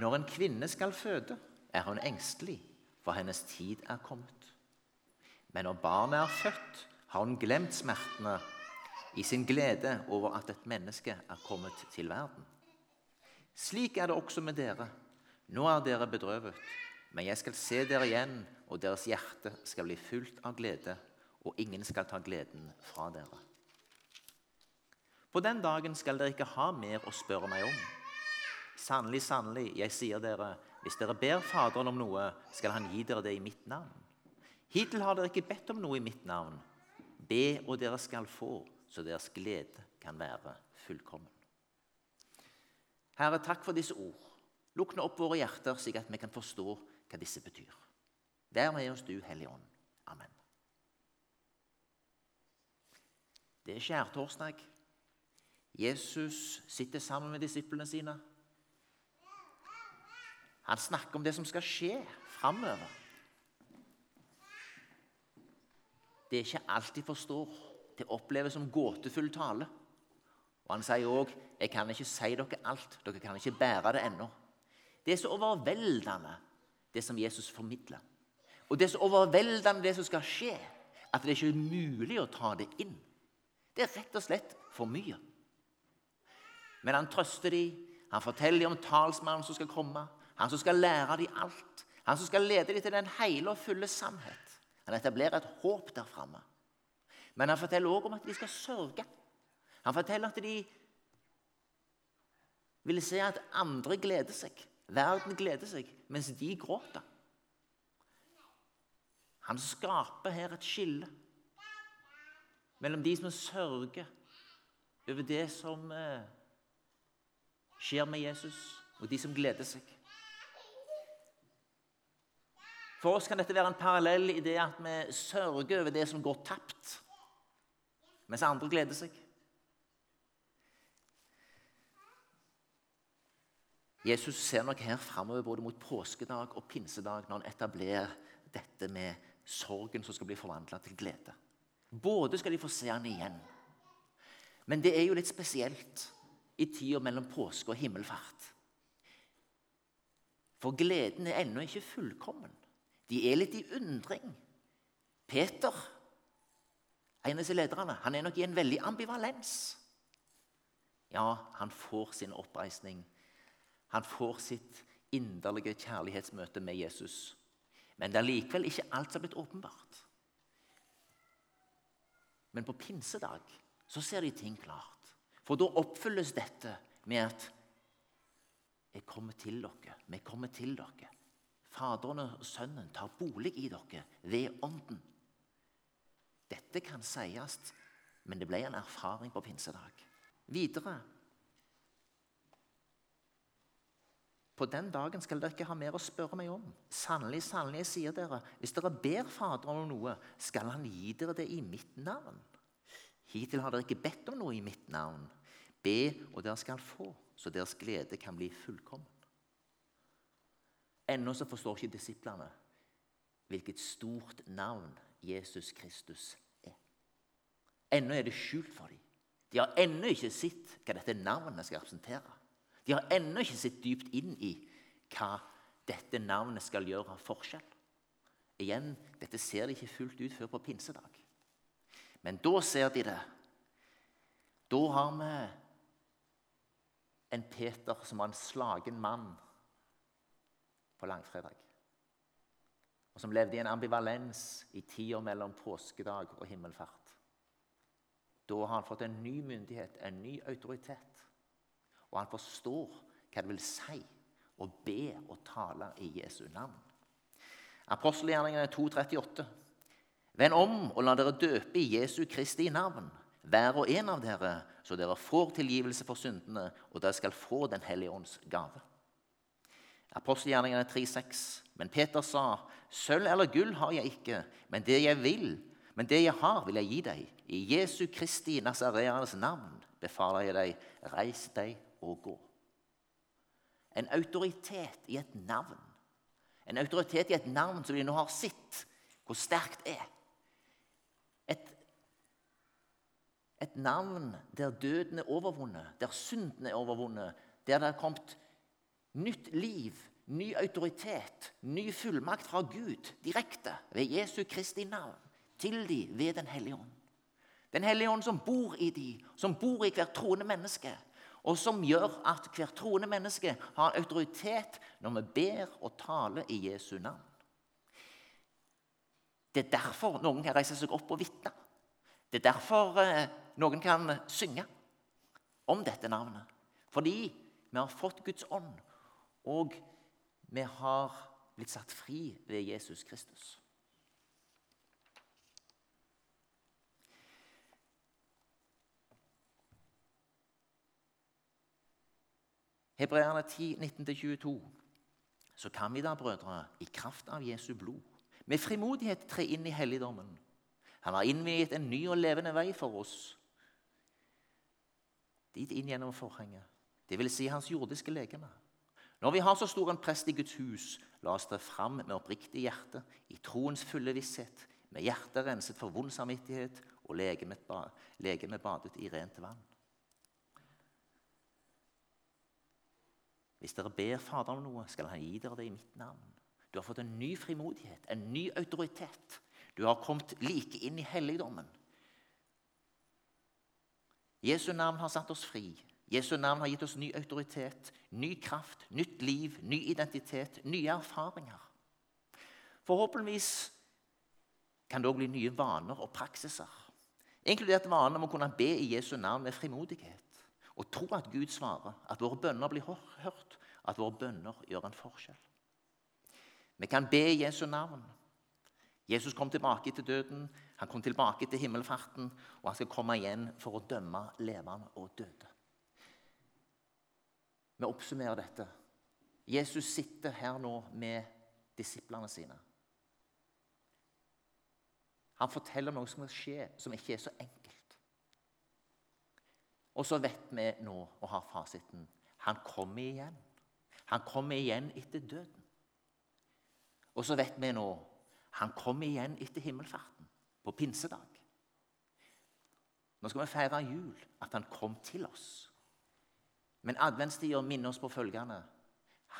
Når en kvinne skal føde, er hun engstelig, for hennes tid er kommet. Men når barnet er født, har hun glemt smertene i sin glede over at et menneske er kommet til verden. Slik er det også med dere. Nå er dere bedrøvet, men jeg skal se dere igjen, og deres hjerte skal bli fullt av glede, og ingen skal ta gleden fra dere. På den dagen skal dere ikke ha mer å spørre meg om. Sannelig, sannelig, jeg sier dere, hvis dere ber Faderen om noe, skal Han gi dere det i mitt navn. Hittil har dere ikke bedt om noe i mitt navn. Be, og dere skal få, så deres glede kan være fullkommen. Herre, takk for disse ord. Lukk nå opp våre hjerter, slik at vi kan forstå hva disse betyr. Vær med oss, du Hellige Ånd. Amen. Det er skjærtorsdag. Jesus sitter sammen med disiplene sine. Han snakker om det som skal skje framover. Det er ikke alt de forstår. Det oppleves som gåtefull tale. Og Han sier òg 'Jeg kan ikke si dere alt. Dere kan ikke bære det ennå'. Det er så overveldende, det som Jesus formidler. Og det er så overveldende, det som skal skje, at det er ikke mulig å ta det inn. Det er rett og slett for mye. Men han trøster dem. Han forteller dem om talsmannen som skal komme. Han som skal lære dem alt. Han som skal lede dem til den hele og fulle sannhet. Han etablerer et håp der framme. Men han forteller også om at de skal sørge. Han forteller at de vil se at andre gleder seg. Verden gleder seg, mens de gråter. Han skaper her et skille mellom de som sørger over det som eh, skjer med Jesus, og de som gleder seg. For oss kan dette være en parallell i det at vi sørger over det som går tapt, mens andre gleder seg. Jesus ser nok her framover både mot påskedag og pinsedag når han etablerer dette med sorgen som skal bli forvandla til glede. Både skal de få se han igjen. Men det er jo litt spesielt i tida mellom påske og himmelfart. For gleden er ennå ikke fullkommen. De er litt i undring. Peter, en av disse lederne, han er nok i en veldig ambivalens. Ja, han får sin oppreisning. Han får sitt inderlige kjærlighetsmøte med Jesus. Men det er likevel ikke alt som er blitt åpenbart. Men på pinsedag så ser de ting klart. For da oppfylles dette med at jeg kommer til dere. Vi kommer til dere. Faderen og Sønnen tar bolig i dere ved Ånden. Dette kan sies, men det ble en erfaring på pinsedag. Videre På den dagen skal dere ikke ha mer å spørre meg om. Sannelig, sannelig, sier dere, hvis dere ber Faderen om noe, skal Han gi dere det i mitt navn. Hittil har dere ikke bedt om noe i mitt navn. Be, og dere skal få, så deres glede kan bli fullkommen. Ennå så forstår ikke disiplene hvilket stort navn Jesus Kristus er. Ennå er det skjult for dem. De har ennå ikke sett hva dette navnet skal representere. De har ennå ikke sett dypt inn i hva dette navnet skal gjøre av forskjell. Igjen, dette ser de ikke fullt ut før på pinsedag. Men da ser de det. Da har vi en Peter som var en slagen mann på langfredag. Og som levde i en ambivalens i tida mellom påskedag og himmelfart. Da har han fått en ny myndighet, en ny autoritet. Og han forstår hva det vil si å be og tale i Jesu navn. Apostelgjerningene 2,38. Vend om og la dere døpe i Jesu Kristi navn, hver og en av dere, så dere får tilgivelse for syndene, og dere skal få Den hellige ånds gave. Apostelgjerningene 3,6. Men Peter sa, sølv eller gull har jeg ikke, men det jeg vil, men det jeg har, vil jeg gi deg. I Jesu Kristi Nazareanes navn befaler jeg deg, reis deg og gå. En autoritet i et navn. En autoritet i et navn som vi nå har sett hvor sterkt er. Et, et navn der døden er overvunnet, der synden er overvunnet, der det er kommet nytt liv, ny autoritet, ny fullmakt fra Gud direkte ved Jesu Kristi navn til de ved Den hellige ånd. Den hellige ånd som bor i de, som bor i hvert troende menneske, og som gjør at hvert troende menneske har autoritet når vi ber og taler i Jesu navn. Det er derfor noen kan reise seg opp og vitne. Det er derfor eh, noen kan synge om dette navnet. Fordi vi har fått Guds ånd, og vi har blitt satt fri ved Jesus Kristus. Hebreerne 10, 19-22. Så kan vi da, brødre, i kraft av Jesu blod, med frimodighet tre inn i helligdommen. Han har innviet en ny og levende vei for oss. Dit inn gjennom forhenget, vil Si hans jordiske legeme. Når vi har så stor en prest i Guds hus, la oss tre fram med oppriktig hjerte, i troens fulle visshet, med hjertet renset for vond samvittighet og legemet badet i rent vann. Hvis dere ber Faderen om noe, skal han gi dere det i mitt navn. Du har fått en ny frimodighet, en ny autoritet. Du har kommet like inn i helligdommen. Jesu navn har satt oss fri. Jesu navn har gitt oss ny autoritet, ny kraft, nytt liv, ny identitet, nye erfaringer. Forhåpentligvis kan det òg bli nye vaner og praksiser. Inkludert vaner om å kunne be i Jesu navn med frimodighet og tro at Gud svarer, at våre bønner blir hørt, at våre bønner gjør en forskjell. Vi kan be i Jesu navn. Jesus kom tilbake til døden, han kom tilbake til himmelfarten, og han skal komme igjen for å dømme levende og døde. Vi oppsummerer dette. Jesus sitter her nå med disiplene sine. Han forteller noe som skal skje, som ikke er så enkelt. Og så vet vi nå og har fasiten. Han kommer igjen. Han kommer igjen etter døden. Og så vet vi nå han kommer igjen etter himmelfarten, på pinsedag. Nå skal vi feire jul, at han kom til oss. Men adventstida minner oss på følgende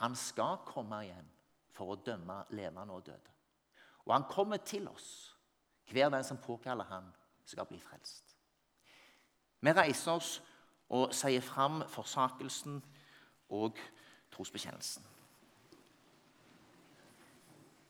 Han skal komme igjen for å dømme levende og døde. Og han kommer til oss. Hver den som påkaller han, skal bli frelst. Vi reiser oss og sier fram forsakelsen og trosbekjennelsen.